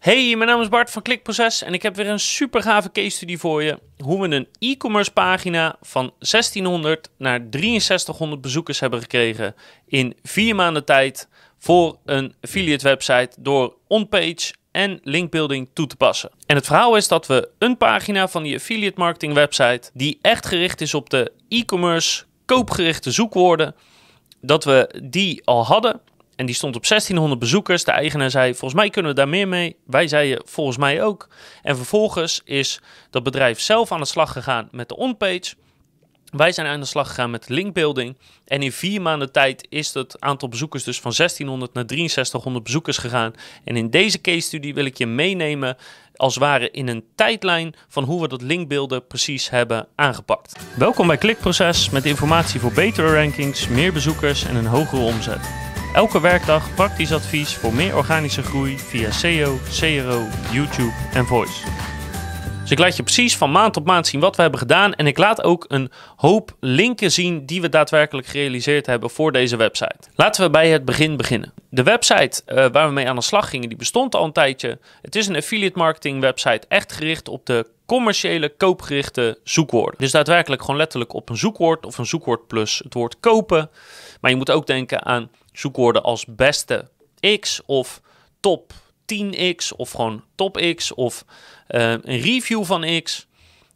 Hey, mijn naam is Bart van Klikproces en ik heb weer een super gave case study voor je. Hoe we een e-commerce pagina van 1600 naar 6300 bezoekers hebben gekregen in vier maanden tijd voor een affiliate website door onpage en linkbuilding toe te passen. En het verhaal is dat we een pagina van die affiliate marketing website die echt gericht is op de e-commerce koopgerichte zoekwoorden, dat we die al hadden en die stond op 1600 bezoekers. De eigenaar zei: Volgens mij kunnen we daar meer mee. Wij zeiden: Volgens mij ook. En vervolgens is dat bedrijf zelf aan de slag gegaan met de onpage. Wij zijn aan de slag gegaan met linkbuilding. En in vier maanden tijd is het aantal bezoekers dus van 1600 naar 6300 bezoekers gegaan. En in deze case study wil ik je meenemen als ware in een tijdlijn van hoe we dat linkbeelden precies hebben aangepakt. Welkom bij Klikproces met informatie voor betere rankings, meer bezoekers en een hogere omzet. Elke werkdag praktisch advies voor meer organische groei via SEO, CRO, YouTube en Voice. Dus ik laat je precies van maand op maand zien wat we hebben gedaan. En ik laat ook een hoop linken zien die we daadwerkelijk gerealiseerd hebben voor deze website. Laten we bij het begin beginnen. De website uh, waar we mee aan de slag gingen, die bestond al een tijdje. Het is een affiliate marketing website, echt gericht op de commerciële koopgerichte zoekwoorden. Dus daadwerkelijk gewoon letterlijk op een zoekwoord of een zoekwoord plus het woord kopen. Maar je moet ook denken aan zoekwoorden als beste X of top 10X of gewoon top X of uh, een review van X.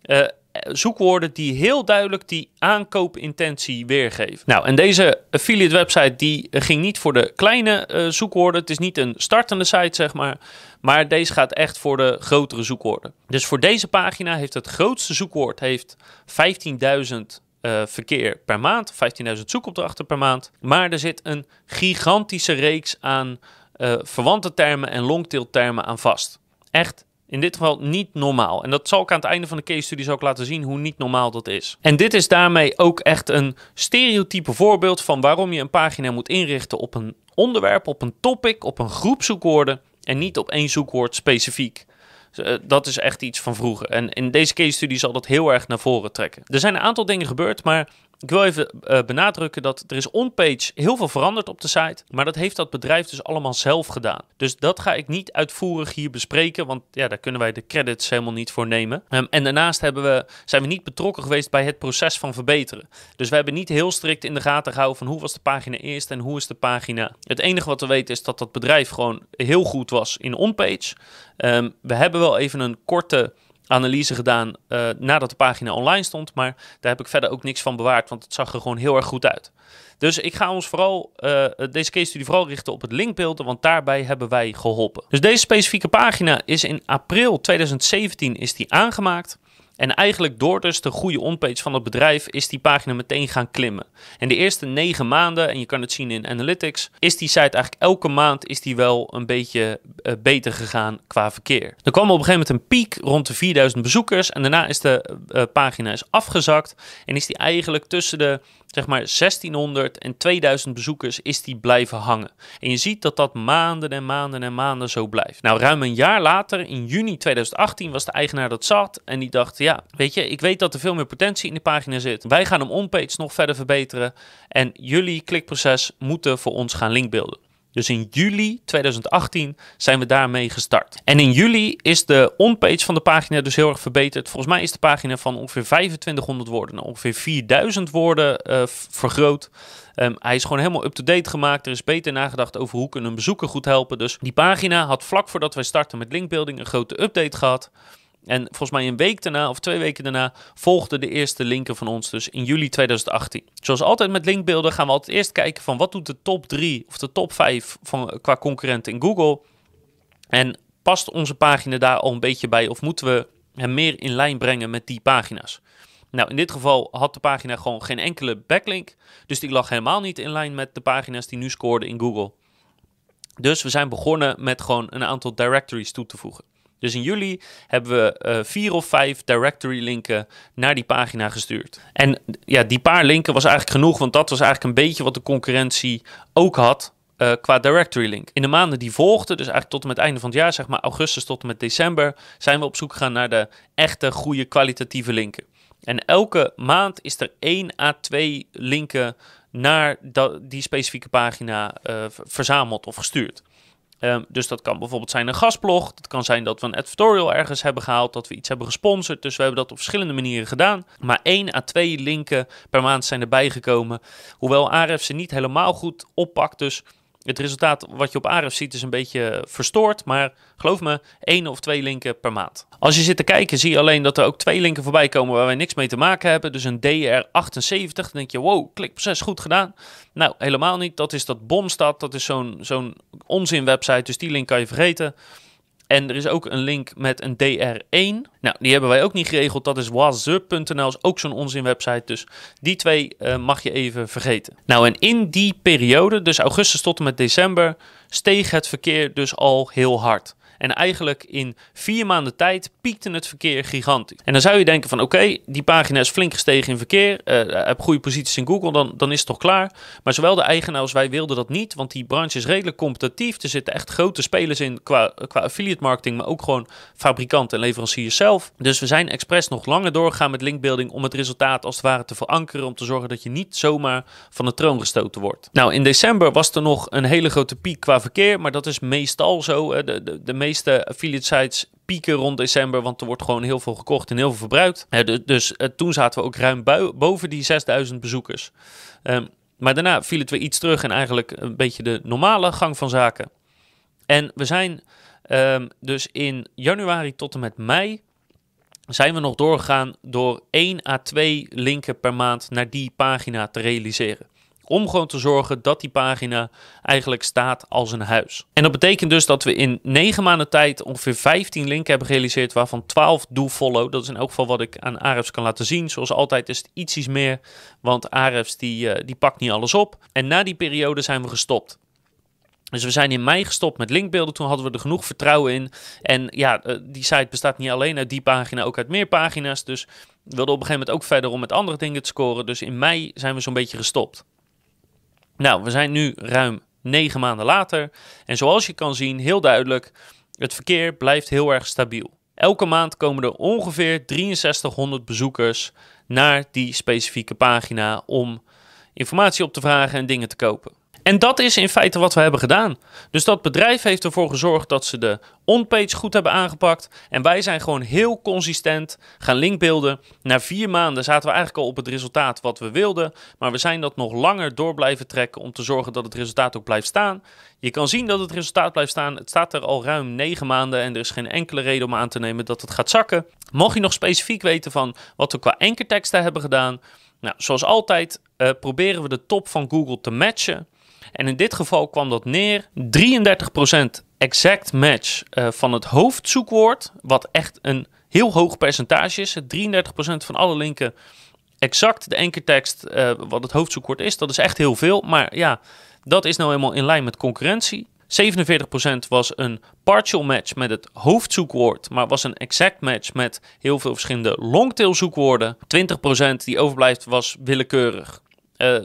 Uh, zoekwoorden die heel duidelijk die aankoopintentie weergeven. Nou, en deze affiliate website die ging niet voor de kleine uh, zoekwoorden. Het is niet een startende site, zeg maar. Maar deze gaat echt voor de grotere zoekwoorden. Dus voor deze pagina heeft het grootste zoekwoord heeft 15.000 uh, verkeer per maand, 15.000 zoekopdrachten per maand. Maar er zit een gigantische reeks aan uh, verwante termen en longtail termen aan vast. Echt in dit geval niet normaal. En dat zal ik aan het einde van de case study ook laten zien hoe niet normaal dat is. En dit is daarmee ook echt een stereotype voorbeeld van waarom je een pagina moet inrichten op een onderwerp, op een topic, op een groep zoekwoorden en niet op één zoekwoord specifiek. Eh, dat is echt iets van vroeger. En in deze case studie zal dat heel erg naar voren trekken. Er zijn een aantal dingen gebeurd, maar ik wil even uh, benadrukken dat er is onpage heel veel veranderd op de site, maar dat heeft dat bedrijf dus allemaal zelf gedaan. Dus dat ga ik niet uitvoerig hier bespreken, want ja, daar kunnen wij de credits helemaal niet voor nemen. Um, en daarnaast hebben we, zijn we niet betrokken geweest bij het proces van verbeteren. Dus we hebben niet heel strikt in de gaten gehouden van hoe was de pagina eerst en hoe is de pagina. Het enige wat we weten is dat dat bedrijf gewoon heel goed was in onpage. Um, we hebben wel even een korte analyse gedaan uh, nadat de pagina online stond. Maar daar heb ik verder ook niks van bewaard, want het zag er gewoon heel erg goed uit. Dus ik ga ons vooral, uh, deze case study vooral richten op het linkbeelden, want daarbij hebben wij geholpen. Dus deze specifieke pagina is in april 2017 is die aangemaakt. En eigenlijk door dus de goede onpage van het bedrijf is die pagina meteen gaan klimmen. En de eerste negen maanden, en je kan het zien in Analytics, is die site eigenlijk elke maand is die wel een beetje uh, beter gegaan qua verkeer. Er kwam op een gegeven moment een piek rond de 4000 bezoekers en daarna is de uh, pagina is afgezakt en is die eigenlijk tussen de zeg maar 1600 en 2000 bezoekers is die blijven hangen. En je ziet dat dat maanden en maanden en maanden zo blijft. Nou, ruim een jaar later, in juni 2018, was de eigenaar dat zat en die dacht, ja, weet je, ik weet dat er veel meer potentie in de pagina zit. Wij gaan hem onpage nog verder verbeteren en jullie klikproces moeten voor ons gaan linkbeelden. Dus in juli 2018 zijn we daarmee gestart. En in juli is de onpage van de pagina dus heel erg verbeterd. Volgens mij is de pagina van ongeveer 2500 woorden naar ongeveer 4000 woorden uh, vergroot. Um, hij is gewoon helemaal up-to-date gemaakt. Er is beter nagedacht over hoe kunnen een bezoeker goed helpen. Dus die pagina had vlak voordat wij starten met linkbuilding een grote update gehad. En volgens mij een week daarna of twee weken daarna volgde de eerste linker van ons, dus in juli 2018. Zoals altijd met linkbeelden gaan we altijd eerst kijken van wat doet de top 3 of de top 5 van, qua concurrenten in Google. En past onze pagina daar al een beetje bij of moeten we hem meer in lijn brengen met die pagina's? Nou, in dit geval had de pagina gewoon geen enkele backlink, dus die lag helemaal niet in lijn met de pagina's die nu scoorden in Google. Dus we zijn begonnen met gewoon een aantal directories toe te voegen. Dus in juli hebben we uh, vier of vijf directory linken naar die pagina gestuurd. En ja, die paar linken was eigenlijk genoeg, want dat was eigenlijk een beetje wat de concurrentie ook had. Uh, qua directory link. In de maanden die volgden, dus eigenlijk tot en met het einde van het jaar, zeg maar augustus tot en met december, zijn we op zoek gegaan naar de echte goede kwalitatieve linken. En elke maand is er 1 à 2 linken naar die specifieke pagina uh, verzameld of gestuurd. Ehm, dus dat kan bijvoorbeeld zijn een gastblog. Dat kan zijn dat we een editorial ergens hebben gehaald, dat we iets hebben gesponsord. Dus we hebben dat op verschillende manieren gedaan. Maar één à twee linken per maand zijn erbij gekomen. Hoewel Ahrefs ze niet helemaal goed oppakt. Dus het resultaat wat je op Ahrefs ziet is een beetje verstoord. Maar geloof me, één of twee linken per maand. Als je zit te kijken, zie je alleen dat er ook twee linken voorbij komen waar wij niks mee te maken hebben. Dus een DR78. Dan denk je, wow, klikproces goed gedaan. Nou, helemaal niet. Dat is dat Bomstad. Dat is zo'n zo'n onzin website. Dus die link kan je vergeten. En er is ook een link met een DR1. Nou, die hebben wij ook niet geregeld. Dat is waze.nl, is ook zo'n onzin website. Dus die twee uh, mag je even vergeten. Nou, en in die periode, dus augustus tot en met december, steeg het verkeer dus al heel hard. En eigenlijk in vier maanden tijd piekte het verkeer gigantisch. En dan zou je denken van oké, die pagina is flink gestegen in verkeer. Uh, heb goede posities in Google, dan, dan is het toch klaar. Maar zowel de eigenaar als wij wilden dat niet. Want die branche is redelijk competitief. Er zitten echt grote spelers in qua, qua affiliate marketing. Maar ook gewoon fabrikanten en leveranciers zelf. Dus we zijn expres nog langer doorgegaan met linkbuilding. Om het resultaat als het ware te verankeren. Om te zorgen dat je niet zomaar van de troon gestoten wordt. Nou, in december was er nog een hele grote piek qua verkeer. Maar dat is meestal zo. De, de, de meeste affiliate sites pieken rond december, want er wordt gewoon heel veel gekocht en heel veel verbruikt. dus uh, toen zaten we ook ruim boven die 6000 bezoekers. Um, maar daarna viel het weer iets terug en eigenlijk een beetje de normale gang van zaken. En we zijn um, dus in januari tot en met mei zijn we nog doorgegaan door 1 à 2 linken per maand naar die pagina te realiseren. Om gewoon te zorgen dat die pagina eigenlijk staat als een huis. En dat betekent dus dat we in 9 maanden tijd ongeveer 15 linken hebben gerealiseerd, waarvan 12 do follow. Dat is in elk geval wat ik aan Ahrefs kan laten zien. Zoals altijd is het ietsjes meer, want Ahrefs die, uh, die pakt niet alles op. En na die periode zijn we gestopt. Dus we zijn in mei gestopt met linkbeelden. Toen hadden we er genoeg vertrouwen in. En ja, eh, die site bestaat niet alleen uit die pagina, ook uit meer pagina's. Dus we wilden op een gegeven moment ook verder om met andere dingen te scoren. Dus in mei zijn we zo'n beetje gestopt. Nou, we zijn nu ruim negen maanden later. En zoals je kan zien, heel duidelijk, het verkeer blijft heel erg stabiel. Elke maand komen er ongeveer 6300 bezoekers naar die specifieke pagina om informatie op te vragen en dingen te kopen. En dat is in feite wat we hebben gedaan. Dus dat bedrijf heeft ervoor gezorgd dat ze de onpage goed hebben aangepakt. En wij zijn gewoon heel consistent gaan linkbeelden. Na vier maanden zaten we eigenlijk al op het resultaat wat we wilden. Maar we zijn dat nog langer door blijven trekken om te zorgen dat het resultaat ook blijft staan. Je kan zien dat het resultaat blijft staan. Het staat er al ruim negen maanden en er is geen enkele reden om aan te nemen dat het gaat zakken. Mocht je nog specifiek weten van wat we qua ankerteksten hebben gedaan. Nou, zoals altijd uh, proberen we de top van Google te matchen. En in dit geval kwam dat neer 33% exact match uh, van het hoofdzoekwoord, wat echt een heel hoog percentage is. 33% van alle linken exact de ankertekst uh, wat het hoofdzoekwoord is. Dat is echt heel veel, maar ja, dat is nou helemaal in lijn met concurrentie. 47% was een partial match met het hoofdzoekwoord, maar was een exact match met heel veel verschillende longtail zoekwoorden. 20% die overblijft was willekeurig. Uh,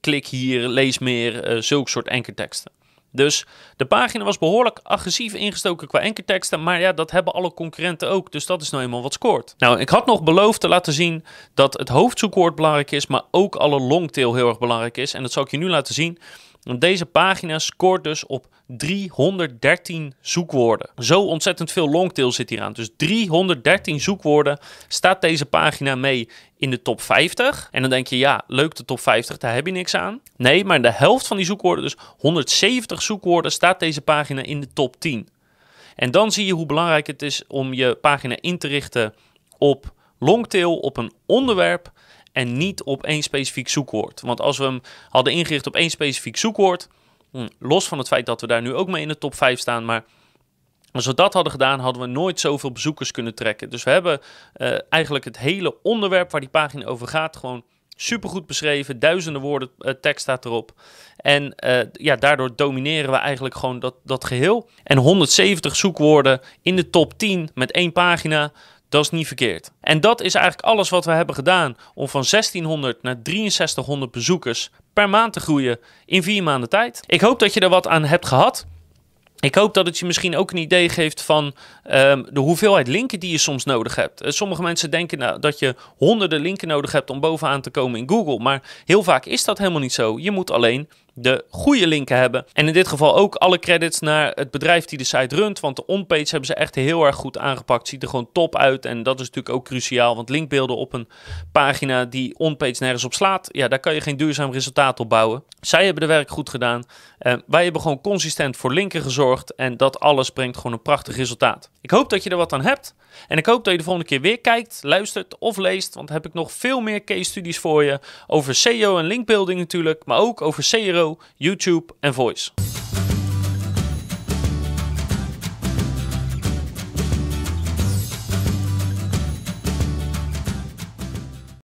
klik hier, lees meer, uh, zulke soort ankerteksten. Dus de pagina was behoorlijk agressief ingestoken qua ankerteksten. Maar ja, dat hebben alle concurrenten ook. Dus dat is nou eenmaal wat scoort. Nou, ik had nog beloofd te laten zien dat het hoofdzoekwoord belangrijk is. Maar ook alle longtail heel erg belangrijk is. En dat zal ik je nu laten zien. Want deze pagina scoort dus op 313 zoekwoorden. Zo ontzettend veel longtail zit hier aan. Dus 313 zoekwoorden staat deze pagina mee in de top 50. En dan denk je, ja, leuk de top 50, daar heb je niks aan. Nee, maar de helft van die zoekwoorden, dus 170 zoekwoorden, staat deze pagina in de top 10. En dan zie je hoe belangrijk het is om je pagina in te richten op longtail, op een onderwerp en niet op één specifiek zoekwoord. Want als we hem hadden ingericht op één specifiek zoekwoord, hm, los van het feit dat we daar nu ook mee in de top 5 staan, maar als we dat hadden gedaan, hadden we nooit zoveel bezoekers kunnen trekken. Dus we hebben uh, eigenlijk het hele onderwerp waar die pagina over gaat, gewoon supergoed beschreven. Duizenden woorden uh, tekst staat erop. En uh, ja, daardoor domineren we eigenlijk gewoon dat, dat geheel. En 170 zoekwoorden in de top 10 met één pagina. Dat is niet verkeerd. En dat is eigenlijk alles wat we hebben gedaan om van 1600 naar 6300 bezoekers per maand te groeien in vier maanden tijd. Ik hoop dat je er wat aan hebt gehad. Ik hoop dat het je misschien ook een idee geeft van um, de hoeveelheid linken die je soms nodig hebt. Uh, sommige mensen denken nou, dat je honderden linken nodig hebt om bovenaan te komen in Google. Maar heel vaak is dat helemaal niet zo. Je moet alleen de goede linken hebben. En in dit geval ook alle credits naar het bedrijf die de site runt. Want de onpage hebben ze echt heel erg goed aangepakt. Ziet er gewoon top uit. En dat is natuurlijk ook cruciaal. Want linkbeelden op een pagina die onpage nergens op slaat. Ja, daar kan je geen duurzaam resultaat op bouwen. Zij hebben de werk goed gedaan. Uh, wij hebben gewoon consistent voor linken gezorgd. En dat alles brengt gewoon een prachtig resultaat. Ik hoop dat je er wat aan hebt. En ik hoop dat je de volgende keer weer kijkt, luistert of leest. Want heb ik nog veel meer case studies voor je. Over SEO en linkbuilding natuurlijk. Maar ook over CRO, YouTube en Voice.